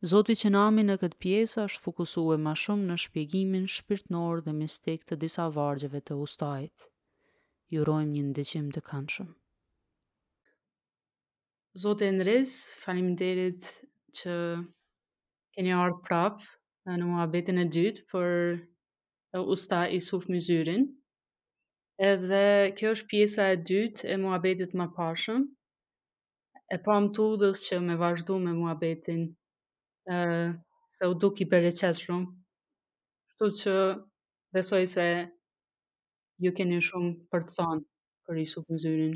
Zoti Qenami në këtë pjesë është fokusue ma shumë në shpjegimin shpirtnor dhe mistik të disa vargjeve të Ustajit. Ju urojmë një ndiqim të këndshëm. Zoti Endres, faleminderit që keni ardh prap në muhabetin e dytë për Usta Isuf Myzyrin. Edhe kjo është pjesa e dytë e muhabetit mëparshëm, e pam të udhës që me vazhdu me muhabetin, e, se u duk me bereqet shumë. Kështu që besoj se ju keni shumë për të thonë për Isuf Myzyrin.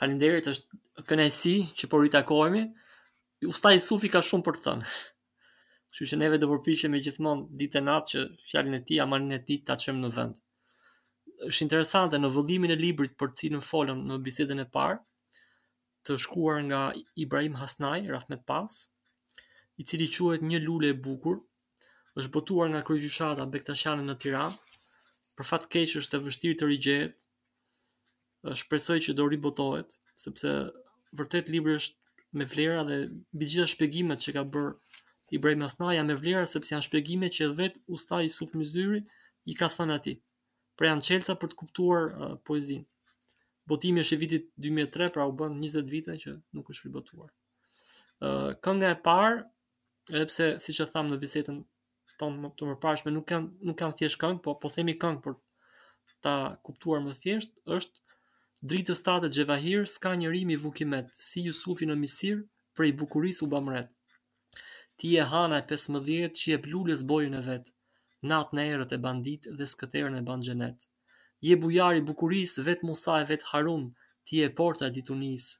Faleminderit, është kënaqësi që po ritakohemi. Usta Isufi ka shumë për të thënë. Kështu që neve do përpiqemi gjithmonë ditë e natë që fjalën e tij, amanetin e tij ta çojmë në vend. Është interesante në vëllimin e librit për të cilën folëm në bisedën e parë, të shkruar nga Ibrahim Hasnaj, rahmet past, i cili quhet Një lule e bukur, është botuar nga Kryegjyshata Bektashiane në Tiranë. Për fat keq është e vështirë të rigjendet. Shpresoj që do ribotohet, sepse vërtet libri është me vlera dhe mbi gjitha shpjegimet që ka bërë Ibrahim Hasnaj janë me vlera sepse janë shpjegime që vetë Usta Isuf Myzyri i ka thënë atij. pra janë çelësa për të kuptuar uh, poezinë. Botimi është i vitit 2003, pra u bën 20 vite që nuk është ribotuar. Uh, kënga e parë, edhe pse siç e thamë në bisedën tonë më të mëparshme, nuk kanë nuk kanë thjesht këngë, po po themi këngë për ta kuptuar më thjesht, është dritës tate xhevahir, s'ka njeri m'i vu kimet, si Jusufi në Misir, prej bukurisë u ba mbret. Ti je hana e pesëmbëdhjetë që jep lules bojën e vet Natën e errët e ban ditë dhe skëterrën e ban xhenet Je bujar i bukurisë vet Musa e vet Harun Ti je porta e ditunisë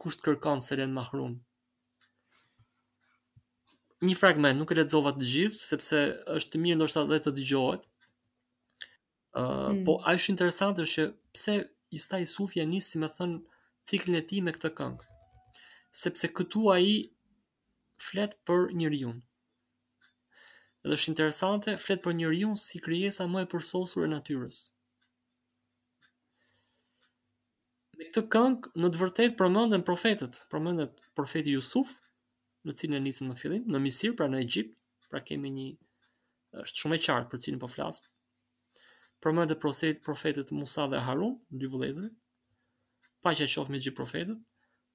Kush të kërkon s'e len mahrun Një fragment, nuk e lexova të gjithë sepse është mirë ndoshta dhe të dëgjohet. Uh, mm. Po, ajo që është interesante është që pse Usta Isufi e nis si me thënë ciklin e tij me këtë këngë. Sepse këtu ai flet për njeriun. Dhe është interesante, flet për njeriun si krijesa më e përsosur e natyrës. Me këtë këngë, në të vërtetë, përmenden profetët, përmendet profeti Jusuf, me të cilin e nisëm në fillim, në Misir, pra në Egjipt, pra kemi një Është shumë e qartë për cilin po flasim. Përmend dhe profet, profetët Musa dhe Harun, dy vëllezër. Paqja qoftë me gjithë profetët,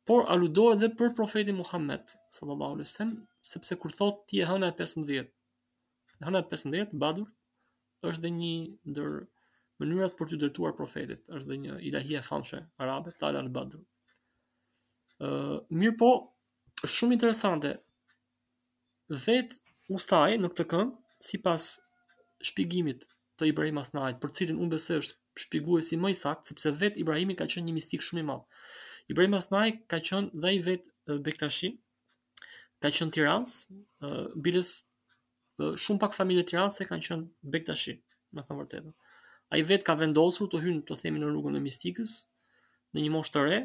por aludohet edhe për profetin Muhammed sallallahu alaihi wasallam, sepse kur thotë ti e hëna e 15. E hëna e 15 Badr është dhe një ndër mënyrat për t'iu drejtuar profetit, është dhe një ilahi e famshme arabe, Tala al-Badr. Ë, mirëpo është shumë interesante Vetë ustai në këtë këngë, sipas shpjegimit të Ibrahim Hasanajt, për të cilin unë besoj është shpjeguesi më i saktë, sepse vetë Ibrahimi ka qenë një mistik shumë i madh. Ibrahim Hasanaj ka qenë dhe ai vetë bektashi, ka qenë tirans, biles shumë pak familje tiranse kanë qenë bektashi, me thënë të vërtetën. Ai vetë ka vendosur të hynë të themi në rrugën e mistikës, në një moshë të re,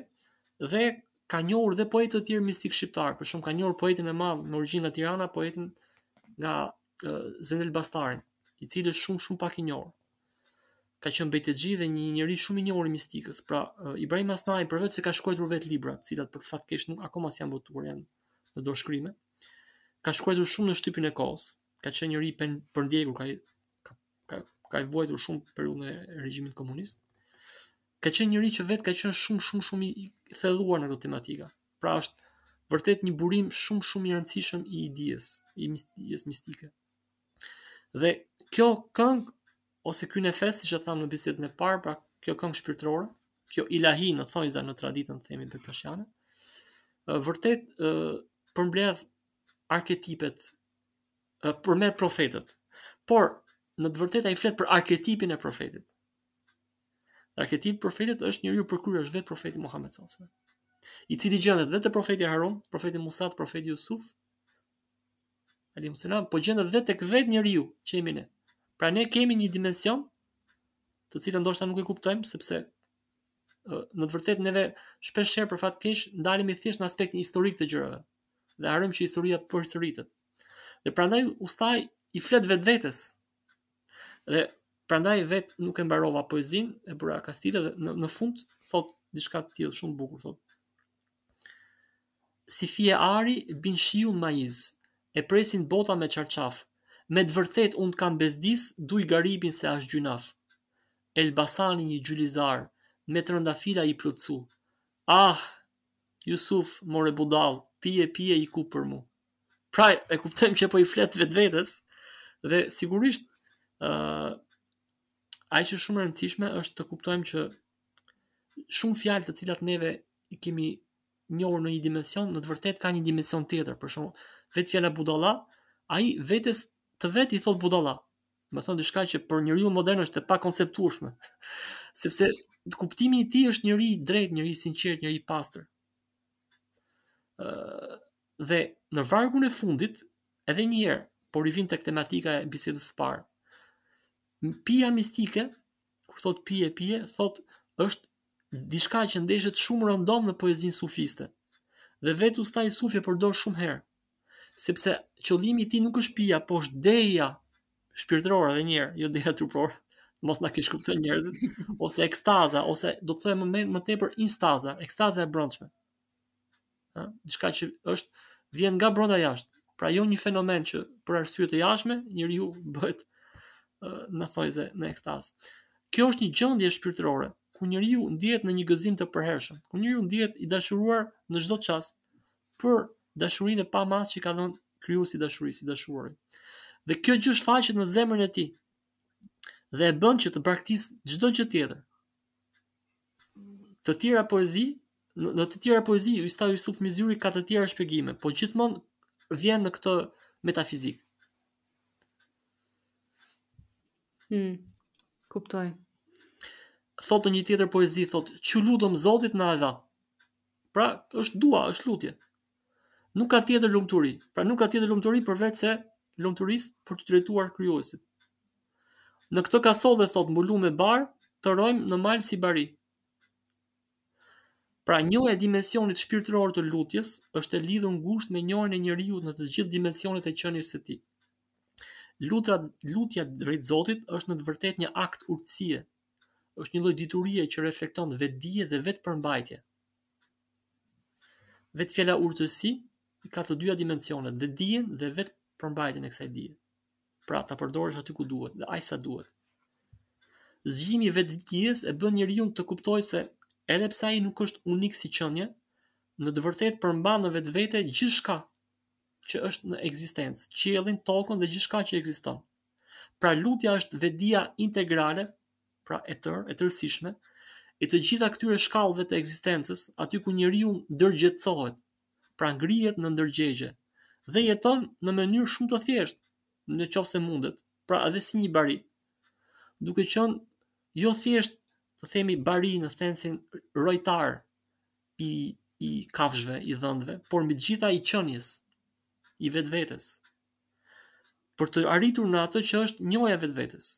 dhe ka njohur dhe poetë të tjerë mistikë shqiptarë, për shembull ka njohur poetin e madh me origjinë nga Tirana, poetin nga Zenel Bastarin, i cili është shumë shumë pak i njohur. Ka qenë bejtexhi dhe një njeri shumë i njohur i mistikës. Pra, Ibrahim Hasanaj përveçse ka shkruar vetë libra, të cilat për fat të keq nuk akoma s'janë botuar janë në dorëshkrime, ka shkruar shumë në shtypin e kohës. Ka qenë njeri i përndjekur, ka ka ka ka vuajtur shumë periudhën e regjimit komunist. Ka qenë njeri që vetë ka qenë shumë shumë shumë i thelluar në këto tematika. Pra është vërtet një burim shumë shumë i rëndësishëm i dijes, i dijes mistike. Dhe kjo këngë ose ky nefes, siç e thamë në bisedën e parë, pra kjo këngë shpirtërore, kjo ilahi në thonjza në traditën themi bektashiane, vërtet përmbledh arketipet përmend profetët. Por në të vërtetë ai flet për arketipin e profetit. Arketipi i profetit është njeriu i përkryer është vetë profeti Muhammed sallallahu alaihi wasallam. I cili gjendet dhe te profeti Harun, profeti Musa, profeti Jusuf, alayhi salam, po gjendet dhe tek vetë njeriu që jemi ne. Pra ne kemi një dimension të cilin ndoshta nuk e kuptojmë sepse në të vërtetë neve shpesh herë për fat të keq ndalemi thjesht në aspektin historik të gjërave dhe harrojmë që historia përsëritet. Dhe prandaj ustai i flet vetvetes. Dhe prandaj vetë nuk e mbarova poezinë, e bëra kastile dhe në, në fund thotë diçka të tillë shumë bukur thotë. Si fije ari bin shiu i majit, e pret bota me çarçaf. Me të vërtetë unë të kam bezdis, duj garibin se asht gjynaf. Elbasani një gjylizar, me trandafila i plotësu. Ah, Jusuf, more budal, pije pije i ku për mu. Pra, e kuptojmë që po i flet vetvetes, dhe sigurisht, uh, ai që shumë e rëndësishme është të kuptojmë që shumë fjalë të cilat neve i kemi njohur në një dimension, në të vërtetë ka një dimension tjetër, për shembull, vetë fjala budalla, ai vetes të vet i thotë budalla, domethënë diçka që për njeriun modern është e pakonceptueshme, sepse kuptimi i tij është njeri i drejtë, njeri i sinqertë, njeri i pastër, dhe në vargun e fundit edhe një herë po rivijmë tek tematika e bisedës së parë. Pija mistike, kur thotë pije, pije, thotë është diçka që ndeshet shumë rëndom në poezinë sufiste. Dhe vetë Usta Jusufi e përdor shumë herë. sepse qëllimi i tij nuk është pija, po është dehja shpirtërore edhe një herë, jo dehja trupore. Mos na keqkuptojnë njerëzit, ose ekstaza, ose do të themi më tepër instaza, ekstaza e brendshme. Ë, diçka që është vjen nga brenda jashtë. Pra jo një fenomen që për arsye të jashtme njeriu bëhet në thonjëza në ekstazë. Kjo është një gjendje shpirtërore ku njeriu ndihet në një gëzim të përhershëm, ku njeriu ndihet i dashuruar në çdo çast, për dashurinë e pamasë që ka dhënë krijuesi i dashurisë, i dashuri. Dhe kjo gjë shfaqet në zemrën e tij. Dhe e bën që të braktisë çdo gjë tjetër. Të tjera poezi, në të tjera poezi Usta Jusuf Myzyri ka të tjera shpjegime, po gjithmonë vjen në këtë metafizikë. Hmm. Kuptoj. Thotë në një tjetër poezi, thotë, ç'ju luta Zotit në dua, Pra, është dua, është lutje. Nuk ka tjetër lumturi. Pra nuk ka tjetër lumturi përveçse lumturisë për t'iu drejtuar krijuesit. Në këtë kasole thotë mbuluar me bar, të rrojmë në mal si bari. Pra njohja e dimensionit shpirtëror të lutjes është e lidhur ngushtë me njohjen e njeriut në të gjithë dimensionet e qenies së tij. Lutra, lutja drejt Zotit është në të vërtet një akt urtësie, është një lloj diturie që reflekton vetëdije dhe vetëpërmbajtje. Vetë fjala urtësi i ka të dyja dimensionet, dhe dijen dhe vetëpërmbajtjen e kësaj dije. Pra, ta përdorësh aty ku duhet dhe aq sa duhet. Zgjimi i vetëdijes e bën njeriun të kuptojë se edhe pse ai nuk është unik si qenie, në të vërtetë përmban në vetvete gjithçka që është në ekzistencë, qiellin, tokën dhe gjithçka që ekziston. Pra lutja është vetëdija integrale, pra e tërë, e tërësishme, e të gjitha këtyre shkallëve të ekzistencës, aty ku njeriu ndërgjegjësohet, pra ngrihet në ndërgjegje dhe jeton në mënyrë shumë të thjeshtë, në qoftë se mundet, pra edhe si një bari, duke qenë jo thjesht të themi bari në sensin rojtar i i kafshëve, i dhenve, por mbi të gjitha i qenies, i vetvetes. për të arritur në atë që është njohja e vetvetes.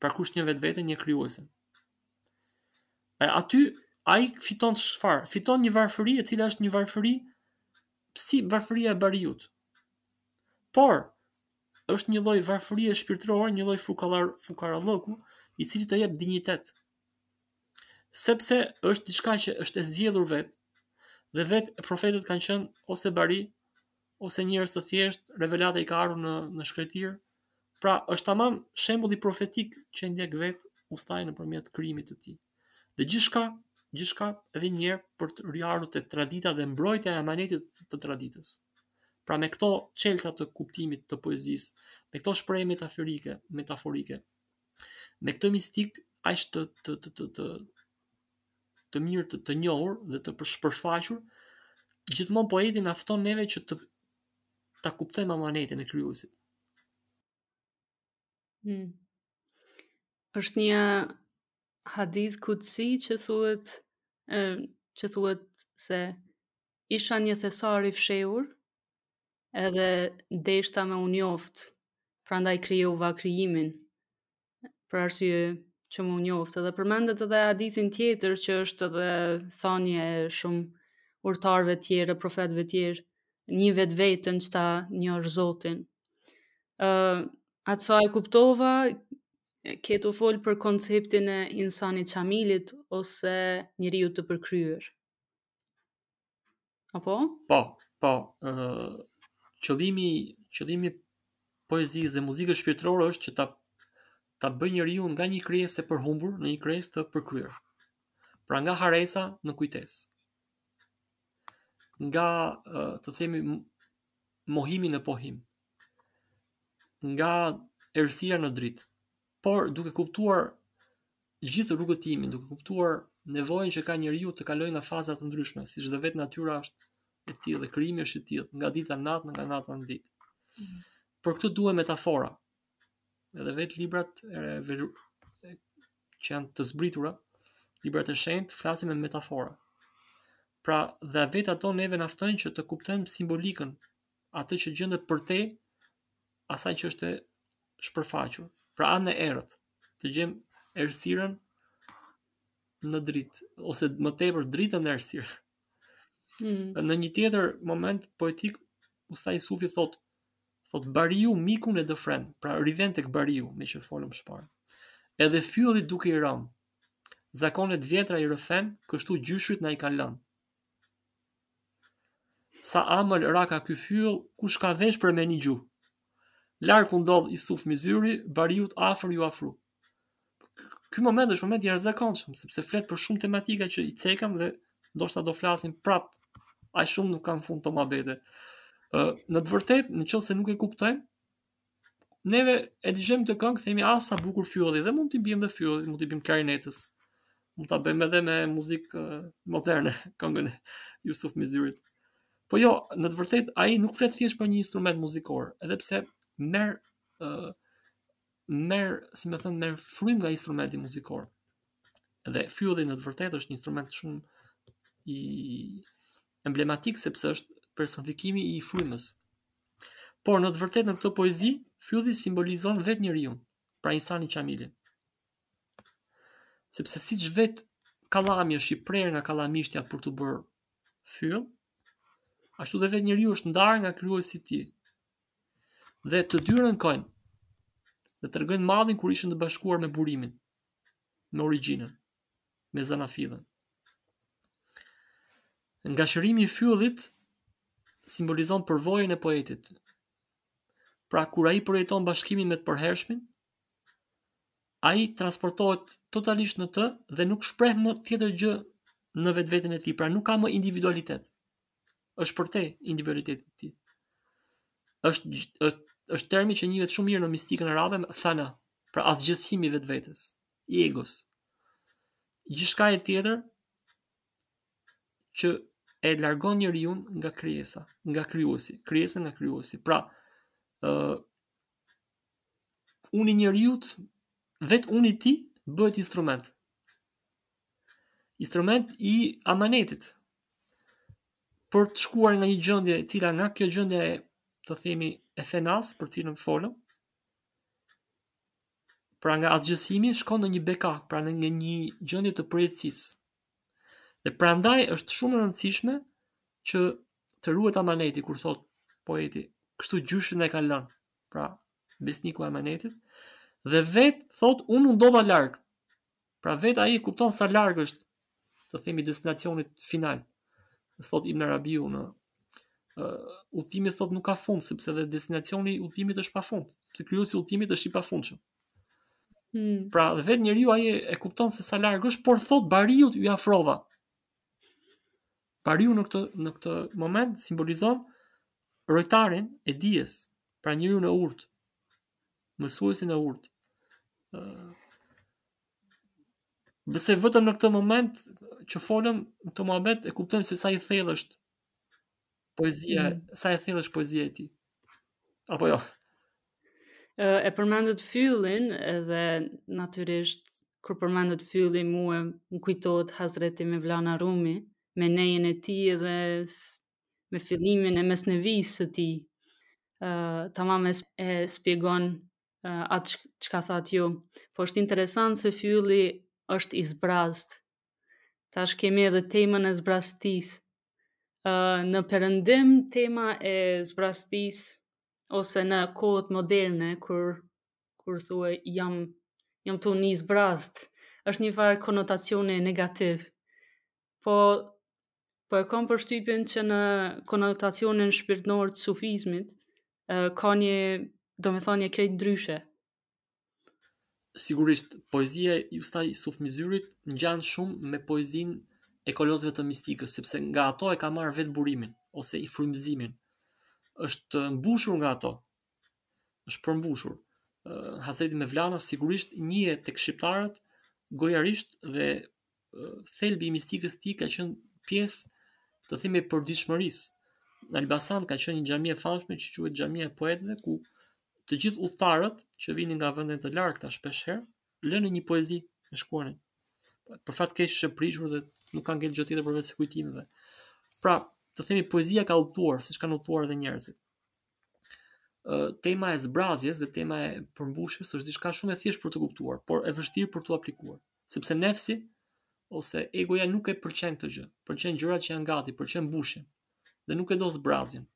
Pra kush njeh vetveten, njeh krijuesin. E aty, ai fiton çfarë, fiton një varfëri e cila është një varfëri si varfëria e bariut. Por, është një lloj varfërie shpirtërore, një lloj fukar, fukarallëku, i cili të jep dinjitet. Sepse është diçka që është e zgjedhur vetë, dhe vetë profetët kanë qenë ose barinj, ose njerëz të thjeshtë, revelata u ka ardhur në në shkretëtirë. Pra, është tamam shembulli profetik që e ndjek vetë ustai nëpërmjet krijimit të tij. Dhe gjithçka, gjithçka edhe një herë për të riardhur te tradita dhe mbrojtja e amanetit të traditës. Pra me këto çelësa të kuptimit të poezisë, me këto shprehje metaforike, metaforike, me këtë mistikë aq të të të të të të mirë të, të njohur dhe të shpërfaqur, gjithmonë poeti na fton neve që të ta kuptojmë amanetin e krijuesit. Hmm. Është një hadith kutsi që thuhet e, që thuhet se isha një thesar i fshehur edhe deshta me u njoft, prandaj krijuva krijimin. për arsye që me u njoft edhe përmendet edhe hadithi tjetër që është edhe thanie e shumë urtarve tjerë, profetve tjerë, njih vetveten që ta njohësh Zotin. Uh, aq sa e kuptova, këtu u fol për konceptin e insani qamilit ose njeriut të përkryer. Apo? Po, po, ë uh, qëllimi, qëllimi i poezisë dhe muzikës shpirtërore është që ta ta bëjë njeriun nga një krijesë e përhumbur në një krijesë të përkryer. Pra nga harresa në kujtesë. Nga të themi mohimi në pohim. Nga errësira në dritë. Por duke kuptuar gjithë rrugëtimin, duke kuptuar nevojën që ka njeriu të kalojë nga faza të ndryshme, siç dhe vetë natyra është e tillë dhe krijimi është i tillë, nga dita në natë, nga nata në ditë. Mm. Për këtë duhen metafora. Edhe vetë librat e, e, që janë të zbritura, librat e shenjtë flasin me metafora. Pra, dhe vetë ato neve na ftojnë që të kuptojmë simbolikën atë që gjendet përtej asaj që është e shpërfaqur. Pra anën e errët, të gjejmë errësirën në dritë, ose më tepër dritën në errësirë. Mm. Në një tjetër moment poetik, Usta Isufi thotë, thotë bariu mikun e dëfren, pra rivjen tek bariu, meqë folëm që parë. Edhe fyllit duke i ranë, zakonet e vjetra i rrëfen, kështu gjyshërit na i kanë lanë. Sa ambël raka ky fyll kush ka vesh për me nigju larg u ndodh Isuf Myzyri bariut afër iu afru ky moment është moment i jashtëzakonshëm sepse flet për shumë tematika që i cekëm dhe ndoshta do flasim prap aq shumë nuk kanë fund muhabetet në të vërtet në qoftë se nuk e kuptojmë neve e dëgjojmë atë këngë themi ah sa bukur fylli dhe mund t'i biem dhe fyllit mund t'i biem klarinetës mund ta bëjmë edhe me muzikë moderne këngën e Isuf Myzyrit po jo në të vërtetë ai nuk flet thjesht për një instrument muzikor edhe pse merr uh, merr si me thënë merr frymë nga instrumenti muzikor dhe fylli në të vërtetë është një instrument shumë emblematik sepse është personifikimi i frymës Por, në të vërtetë, në këtë poezi, fylli simbolizon vetë njeriun, pra insani qamilin. Sepse siç vetë kallami është i prerë nga kallamishtja për t'u bërë fyll, ashtu dhe vetë njeriu është ndarë nga krijuesi i tij. Dhe të dy rënkojnë, dhe tregojnë mallin kur ishin të bashkuar me burimin, me origjinën. me zanafillën. Ngashërimi i fyllit simbolizon përvojën e poetit. Pra kur ai përjeton bashkimin me të përhershmin, ai transportohet totalisht në të dhe nuk shpreh më tjetër gjë në vetveten e tij, pra nuk ka më individualitet. Është përtej individualitetit të tij. Është është është termi që njihet shumë mirë në mistikën arabe, fana, pra asgjësimi i vetvetes. i egos. Gjithçka e tjetër që e largon njeriun nga krijesa, nga krijuesi, krijesa nga krijuesi. Pra, ë uh, uni i njeriut vetë uni i tij bëhet instrument. Instrument i amanetit. Për të shkuar nga një gjendje e cila nga kjo gjendja e të themi e fenas për cilën folëm, Pra nga asgjësimi shkon në një beka, pra në një, një gjendje të përjetësisë. Dhe prandaj është shumë e rëndësishme që të ruhet amaneti, kur thotë poeti, kështu gjyshi na e ka lanë, pra besniku i amanetit, dhe vetë thotë unë u ndodha larg, Pra vetë ai e kupton sa larg është, të themi destinacionit final. Thot Ibn Arabiu udhëtimi thot nuk ka fund sepse dhe destinacioni i udhëtimit është pa fund, sepse krijuesi i udhëtimit është i pafundshëm. Hmm. Pra dhe vetë njeriu ai e kupton se sa larg është, por thot bariut iu afrova. Bariu në këtë në këtë moment simbolizon rojtarin e dijes, pra njeriun e urt. mësuesin e urtë. Nëse vetëm në këtë moment që folëm në këtë muhabet e kuptojmë se sa i thellë është poezia, mm. sa e thellë është poezia e tij. Apo jo. E përmendët fyllin edhe natyrisht kur përmendët fyllin mua më kujtohet Hazreti Mevlana Rumi me nejin e tij edhe me fillimin e mesnevisë së tij, uh, tamam e spjegon uh, atë çka thatë ju. Po është interesant se fylli është i zbrazët. Tash kemi edhe temën e zbraztisë. Uh, në përëndim tema e zbraztisë, ose në kohët moderne, kur, kur thue jam, jam tu u ni zbrazët, është një farë konotacioni negativ. Po Po e kam përshtypjen që në konotacionin shpirtënor të sufizmit ka një domethënie krejt ndryshe. Sigurisht, poezia e usta Isuf Myzyrit ngjan shumë me poezinë e kolosëve të mistikës, sepse nga ato e ka marrë vetë burimin ose frymëzimin. Është mbushur nga ato. Është përmbushur. Hazreti Mevlana sigurisht njihet tek shqiptarët gojarisht dhe thelbi i mistikës tij ka qenë pjesë të themi e përditshmërisë. Në Elbasan ka qenë një xhami e famshme që quhet Xhamia e Poetëve ku të gjithë udhëtarët që vinin nga vende të largëta shpesh herë linin një poezi e shkuanin. Për fat keq është prishur dhe nuk ka ngelur gjë tjetër përveç kujtimeve. Pra, të themi poezia ka udhëtuar, siç kanë udhëtuar edhe njerëzit tema e zbrazjes dhe tema e përmbushjes është diçka shumë e thjeshtë për të kuptuar, por e vështirë për të aplikuar. Sepse nefsi ose egoja nuk e pëlqen këtë gjë. Pëlqen gjërat që janë gati, pëlqen mbushjen dhe nuk e do zbrazjen.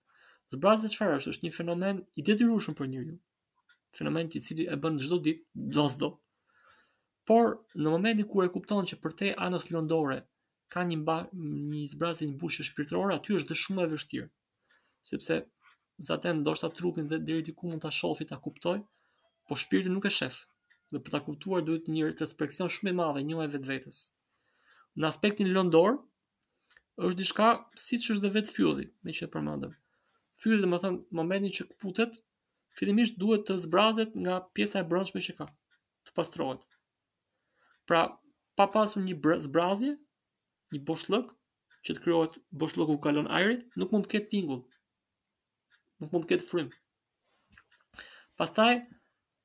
Zbrazja çfarë është? Është një fenomen i detyrueshëm për njeriun. Fenomen i cili e bën çdo ditë, do s'do. Por në momentin kur e kupton që përtej anës lëndore ka një mba, një zbrazje, një mbushje shpirtërore, aty është dhe shumë e vështirë. sepse zaten ndoshta trupin dhe deri diku mund ta shofi, ta kuptoj, po shpirtin nuk e shef. Dhe për ta kuptuar duhet një retrospeksion shumë i madh, një njohje e vetvetes. Në aspektin lëndor është diçka siç është dhe vetë fylli, meqë e përmendëm. Fylli domethënë momentin që kputet, fillimisht duhet të zbrazet nga pjesa e brendshme që ka, të pastrohet. Pra, pa pasur një zbrazje, një boshllëk, që të krijohet boshllëku, ku kalon ajri, nuk mund të ketë tingull. Nuk mund të ketë frymë. Pastaj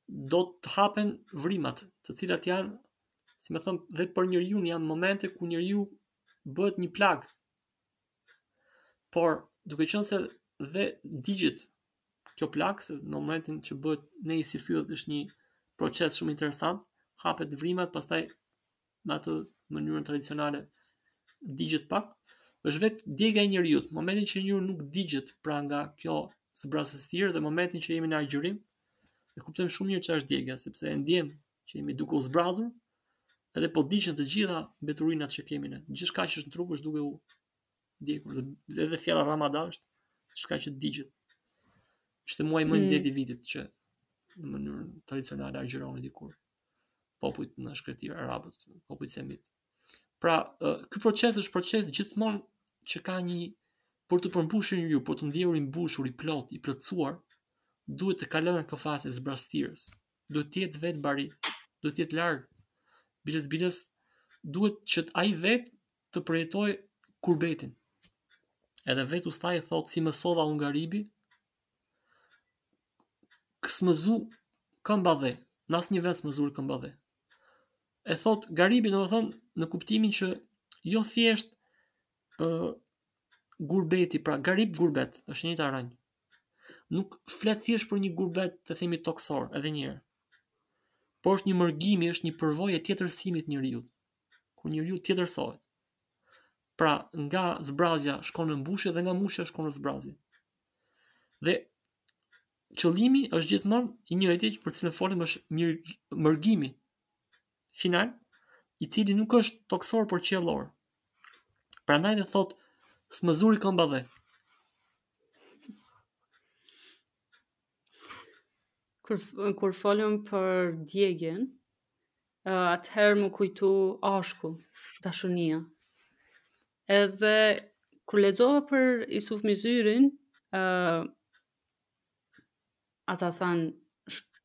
do të hapen vrimat, të cilat janë, si me thënë, dhe për njeriun janë momente ku njeriu bëhet një plagë. Por duke qenë se dhe digjet kjo plagë se në momentin që bëhet nej si fyell është një proces shumë interesant, hapen vrimat, pastaj në atë mënyrën tradicionale digjet pak, është vetë djegia e njeriut. Momentin që njeriu nuk digjet pra nga kjo zbrazëtirë dhe momentin që jemi në agjërim, e kuptojmë shumë mirë që është djegia, sepse e ndjejmë që jemi duke u zbrazur, edhe po digjen të gjitha mbeturinat që kemi në. Gjithçka që është në trup është duke u djegur. Dhe edhe fjala Ramadan është diçka që digjet. Ishte muaji më mm. i nxehti i vitit që në mënyrë tradicionale agjëronin dikur popujt në shkretirë arabët, popujt semitë. Pra, ky proces është proces gjithmonë që ka një për t'u përmbushur, jo, për t'u ndjerë i mbushur, i plotë, i plotësuar, duhet të kalojë këtë fazë e zbrazëtirës. Duhet të jetë vetë bari, duhet të jetë larg. Biles biles duhet që ai vetë të përjetojë kurbetin. Edhe vetë ustai thotë si më zo dhe unë garibi, Që s'më zu këmba dhe, në asnjë vend s'më zuri këmba dhe. E thotë garibi, domethënë në kuptimin që jo thjesht ë uh, gurbeti, pra garib gurbet, është e njëjta rrënjë. Nuk flet thjesht për një gurbet të themi tokësor, edhe një herë. Por është një mërgim, është një përvojë e tjetërsimit të njeriut, kur njeriu tjetërsohet. Pra, nga zbrazja shkon në mbushje dhe nga mbushja shkon në zbrazje. Dhe qëllimi është gjithmonë i njëjti për cilën folim është mërgimi final, i cili nuk është tokësor por qiellor. Prandaj dhe thotë s'më zuri këmba dhe. Kur kur folëm për djegien, uh, atëherë m'u kujtu ashku, dashunia. Edhe kur lexova për Isuf Myzyrin, ë uh, ata than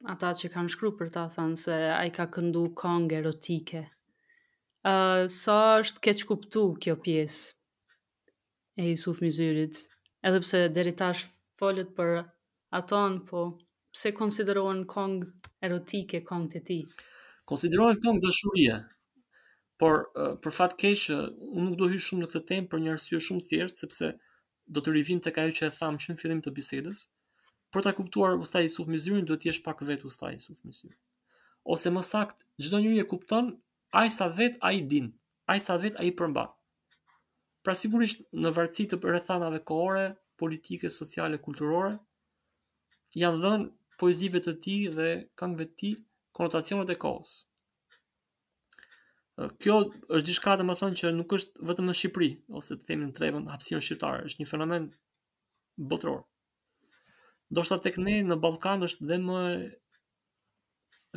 ata që kanë shkru për ta than se ai ka këndu kangë erotike. Ë uh, sa është keqkuptu kjo pjesë. e Jusuf Myzyrit, edhe pse deri tash folët për ato, po pse konsiderohen kong erotike kongt e tij? Konsiderohen kong dashurie, por për fat keq, unë nuk do hyj shumë në këtë temë për një arsye shumë të thjesht, sepse do të rivijmë tek ajo që e thamë që në fillim të bisedës, për ta kuptuar usta Isuf Myzyrin, duhet t'jesh pak vetë usta Isuf Myzyri. Ose më sakt, çdo njeri e kupton, aq sa vetë ai din. aq sa vetë ai përmban. Pra sigurisht në vartësi të rrethanave kohore, politike, sociale, kulturore, janë dhënë poezive të tij dhe këngëve të tij konotacionet e kohës. Kjo është diçka domethënë që nuk është vetëm në Shqipëri, ose të themi në trevën të hapsirën shqiptare, është një fenomen botëror. Ndoshta tek ne në Ballkan është dhe më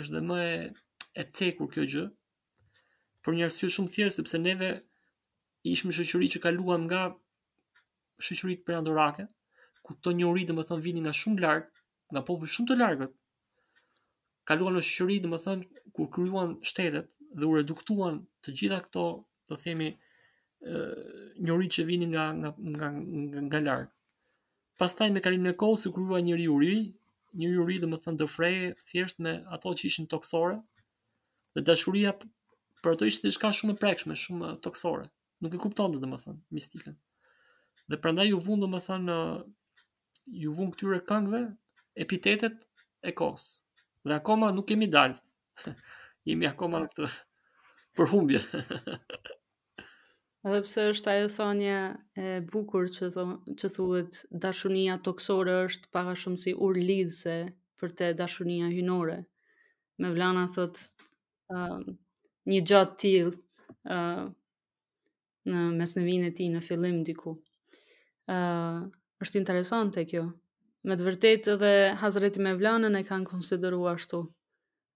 është dhe më e, e cekur kjo gjë, për një arsye shumë të thjesht sepse neve ishim shoqëri që kaluam nga shoqëritë perandorake, ku këto njohuri domethënë vinin nga shumë larg, nga popuj shumë të largët, kaluan në shoqëri domethënë ku u krijuan shtetet dhe u reduktuan të gjitha këto të themi njohuri që vinin nga, nga, nga, nga, nga larg. Pastaj me kalimin e kohës u krijua një njeri i ri, një njeri i ri domethënë dëfrejë thjesht me ato që ishin toksore, Dhe dashuria për ato ishte diçka shumë e prekshme, shumë tokësore. Nuk e kuptonte domethënë mistikën. Dhe prandaj ju vun domethënë ju vun këtyre këngëve epitetet e kohës. Dhe akoma nuk kemi dal. Jemi akoma në këtë përhumbje. Edhe pse është ajo thënia e bukur që thon, që thuhet dashuria toksore është pak a shumë si urlidhse për te dashuria hyjnore. Mevlana thot uh, një gja të till uh, në Mesnevinë e tij në fillim diku. Uh, është interesante kjo. Me të vërtet edhe Hazreti Mevlanën e kanë konsideru ashtu.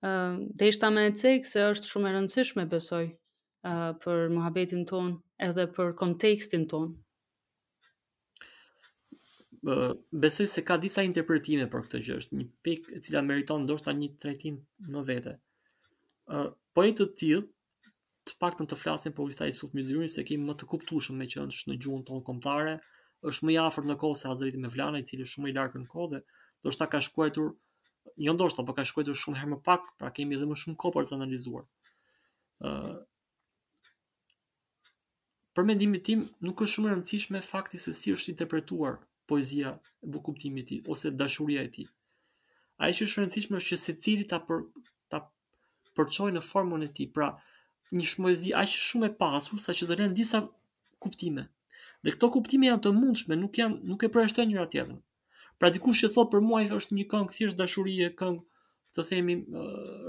Uh, deshta me e cek se është shumë e rëndësishme besoj uh, për muhabetin ton edhe për kontekstin ton. besoj se ka disa interpretime për këtë gjë, është një pikë e cila meriton ndoshta një trajtim më vete. Ë uh, po të tillë, të paktën të flasim për Usta Isuf Myzyrin se e kemi më të kuptueshëm meqë është në gjuhën tonë kombëtare, është më i afërt në kohë se Hazreti Mevlana, i cili është shumë i largët në kohë dhe ndoshta ka shkruajtur jo ndoshta, po ka shkruajtur shumë herë më para, pra kemi edhe më shumë kohë për të analizuar. Ë uh, Për mendimin tim, nuk është shumë e rëndësishme fakti se si është interpretuar poezia apo kuptimi i tij ose dashuria e tij. Ajo që është e rëndësishme është që secili ta për, ta përçojë në formën e tij. Pra, një, është poezi aq shumë e pasur sa që të lë disa kuptime. Dhe këto kuptime janë të mundshme, nuk janë nuk e përjashtojnë njëra tjetrën. Pra dikush që thot për mua është një këngë thjesht dashurie, këngë të themi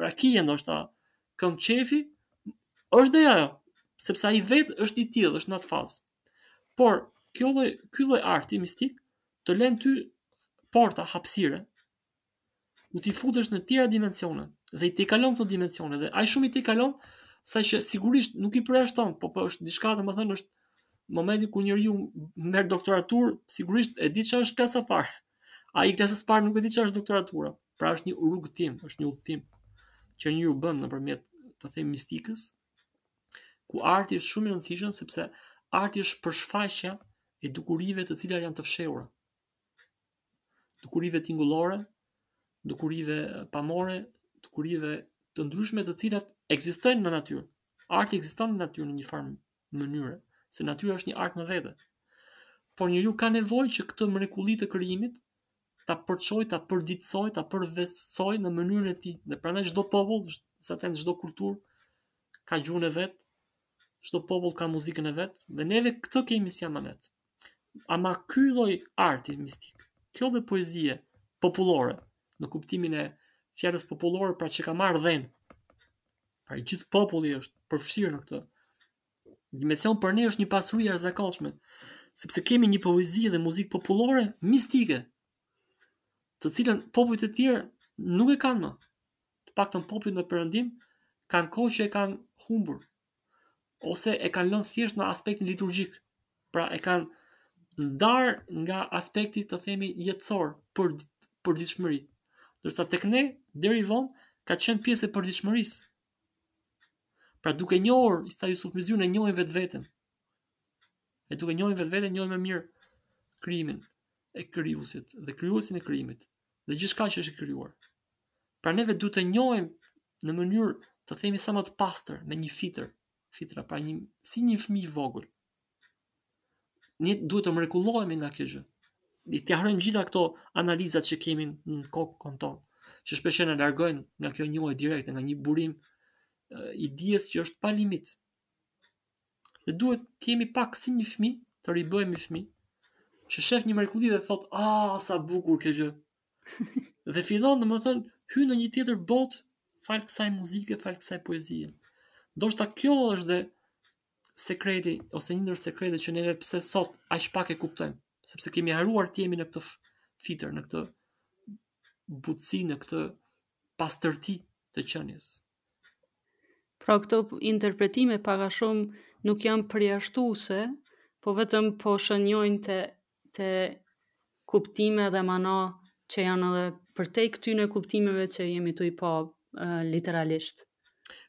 rakie ndoshta, këngë qejfi, është dhe ajo, sepse ai vetë është i tillë, është në atë fazë. Por kjo lloj ky lloj arti mistik të lën ty porta hapësire ku ti futesh në tjera dimensione dhe i tejkalon këto dimensione dhe aq shumë i tejkalon sa që sigurisht nuk i përjashton, po po është diçka domethënë është momenti kur njeriu merr doktoratur, sigurisht e di çfarë është klasa e parë. Ai i klasës së parë nuk e di çfarë është doktoratura. Pra është një rrugëtim, është një udhëtim që njeriu bën nëpërmjet të themi mistikës, ku arti është shumë i rëndësishëm sepse arti është përshfaqja e dukurive të cilat janë të fshehura. dukurive tingullore, dukurive pamore, dukurive të ndryshme të cilat ekzistojnë në natyrë. Arti ekziston në natyrë në një farë mënyre, se natyra është një art më vete. Por njeriu ka nevojë që këtë mrekulli të krijimit ta përçojë, ta përditësojë, ta përvetësojë në mënyrën e tij. Dhe prandaj çdo popull, siç thamë çdo kulturë ka gjuhën e vet, çdo popull ka muzikën e vet dhe neve këtë kemi si amanet. Ama ky lloj arti mistik, kjo lloj poezie popullore, në kuptimin e fjalës popullore pra që ka marrë dhenë, pra i gjithë populli është përfshirë në këtë dimension, për ne është një pasuri e jashtëzakonshme, sepse kemi një poezi dhe muzikë popullore mistike, të cilën popujt e tjerë nuk e kanë më. Të paktën popujt në Perëndim kanë kohë që e kanë humbur ose e kanë lënë thjesht në aspektin liturgjik. Pra e kanë ndar nga aspekti të themi jetësor për përditshmëri. Ndërsa tek ne deri vonë ka qenë pjesë e përditshmërisë. Pra duke njohur Isuf Myzyrin e njohin vetveten. E duke njohin vetveten njohin më mirë krijimin e krijuesit dhe krijuesin e krijimit. dhe gjithçka që është krijuar. Pra neve duhet të njohim në mënyrë të themi sa më të pastër me një fitër, fitra pra një si një fëmijë i vogël. Ne duhet të mrekullohemi nga kjo gjë. Ne të harrojmë gjitha këto analizat që kemi në kokën tonë, që shpeshherë na largojnë nga kjo njohje direkte, nga një burim i dijes që është pa limit. Dhe duhet të jemi pak si një fëmijë, të ribëhemi fëmijë, që shef një mrekulli dhe thot, ah, sa bukur kjo gjë. dhe fillon, domethënë, hy në një tjetër botë, falë kësaj muzike, falë kësaj poezie. Ndoshta kjo është dhe sekreti, ose një ndër sekretet që neve pse sot aq pak e kuptojmë, sepse kemi harruar të jemi në këtë fitër, në këtë butësi, në këtë pastërti të qënies. Pra këto interpretime pak a shumë nuk janë përjashtuese, po vetëm po shënjojnë te kuptime dhe mana që janë edhe përtej këtyre kuptimeve që jemi tu i pa literalisht.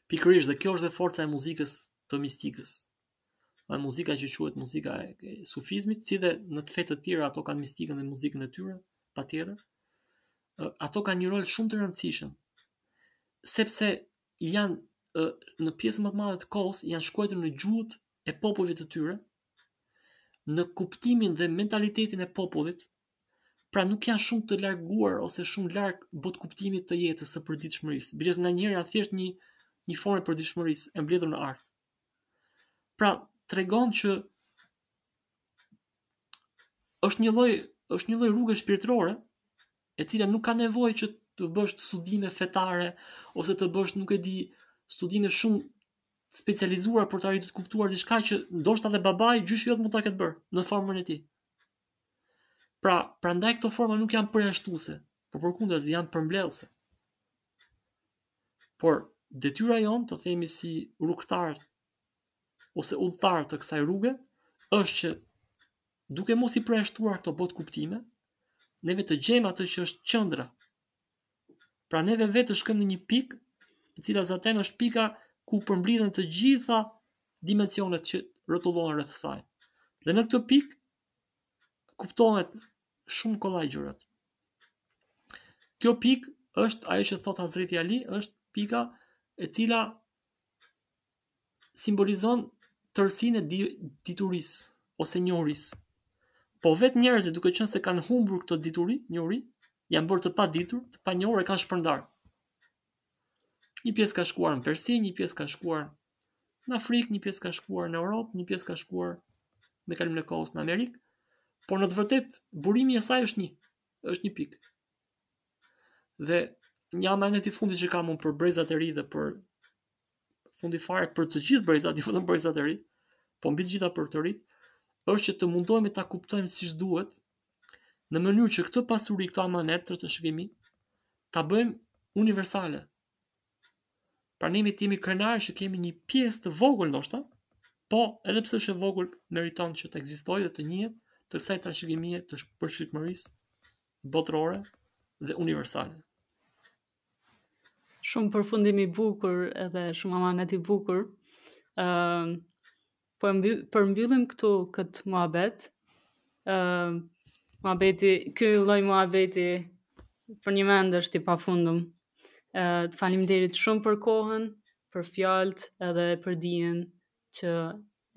Pikërisht dhe kjo është dhe forca e muzikës të mistikës. dhe muzika që quhet muzika e sufizmit, si dhe në të fetë e tjera ato kanë mistikën dhe muzikën e tyre, patjetër, ato kanë një rol shumë të rëndësishëm, sepse janë në pjesën më të madhe të kohës, janë shkruajtur në gjuhët e popujve të tyre, në kuptimin dhe mentalitetin e popullit, pra nuk janë shumë të larguar ose shumë larg botëkuptimit të jetës së përditshmërisë. Bëhet nganjëherë thjesht një një formë e përditshmërisë e mbledhur në art. Pra, tregon që është një lloj është një lloj rruge shpirtërore e cila nuk ka nevojë që të bësh studime fetare ose të bësh nuk e di studime shumë specializuar për të arritur të kuptuar diçka që ndoshta dhe babai gjyshi yt mund ta ketë bërë në formën e tij. Pra, prandaj këto forma nuk janë përjashtuese, por përkundazi janë përmbledhëse. Por detyra jonë të themi si rrugëtarë ose udhëtarë të kësaj rruge është që duke mos i përjashtuar këto botëkuptime, neve të gjejmë atë që është qëndra. Pra neve vetë të shkojmë në një pikë, e cila zaten është pika ku përmblidhen të gjitha dimensionet që rrotullohen rreth saj. Dhe në këtë pikë kuptohen shumë kollaj gjërat. Kjo pikë është ajo që thot Hazreti Ali, është pika e cila simbolizon tërësinë e diturisë ose njohurisë. Po vetë njerëzit duke qënë se kanë humbur këtë dituri, njohuri, janë bërë të paditur, të panjohur e kanë shpërndarë. Një pjesë ka shkuar në Persi, një pjesë ka shkuar në Afrikë, një pjesë ka shkuar në Europë, një pjesë ka shkuar me kalimin e kohës në Amerikë, por në të vërtetë burimi i saj është një, është një pikë. Dhe një amanet i fundit që kam unë për brezat e rinj dhe për fundi fare për të gjithë brezat, jo vetëm brezat e rinj, po mbi të gjitha për të rinjtë, është që të mundohemi ta kuptojmë siç duhet në mënyrë që këtë pasuri, këtë amanet të trashëgimisë, ta bëjmë universale. Pra ne jemi krenarë që kemi një pjesë të vogël ndoshta, po edhe pse është e vogël, meriton që të ekzistojë dhe të njihet të kësaj trashëgimie të përshpirtshmërisë botërore dhe universale. Shumë përfundim i bukur edhe shumë amanet i bukur. Ëm uh, Po e mby-, përmbyllim këtu këtë muhabet. Ë uh, muhabeti, ky lloj muhabeti për një mend është i pafundmë. Ë uh, të faleminderit shumë për kohën, për fjalët edhe për dijen që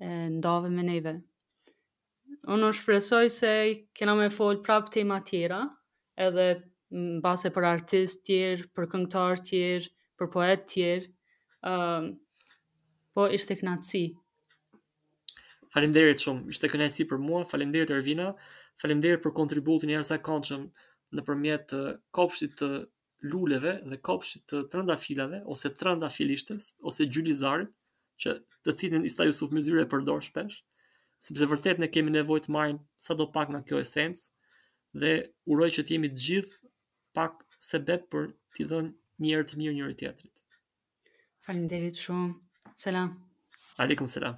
e ndave me neve. Unë shpresoj se kena me fol prap tema tjera, edhe mbase për artistë tjerë, për këngëtarë tjerë, për poetë tjerë. Uh, po ishte kënaqësi. Faleminderit shumë. Ishte kënaqësi për mua. Faleminderit Ervina. Faleminderit për kontributin e jashtëzakonshëm nëpërmjet kopshtit të luleve dhe kopshtit të trëndafilave ose trëndafilishtes ose gjylizarit që të cilin Usta Jusuf Myzyri e përdor shpesh, sepse vërtet ne kemi nevojë të marrim sadopak nga kjo esencë dhe uroj që të jemi të gjithë pak sebep për t'i dhënë një erë të mirë njëri-tjetrit. Faleminderit shumë. Selam. Aleikum selam.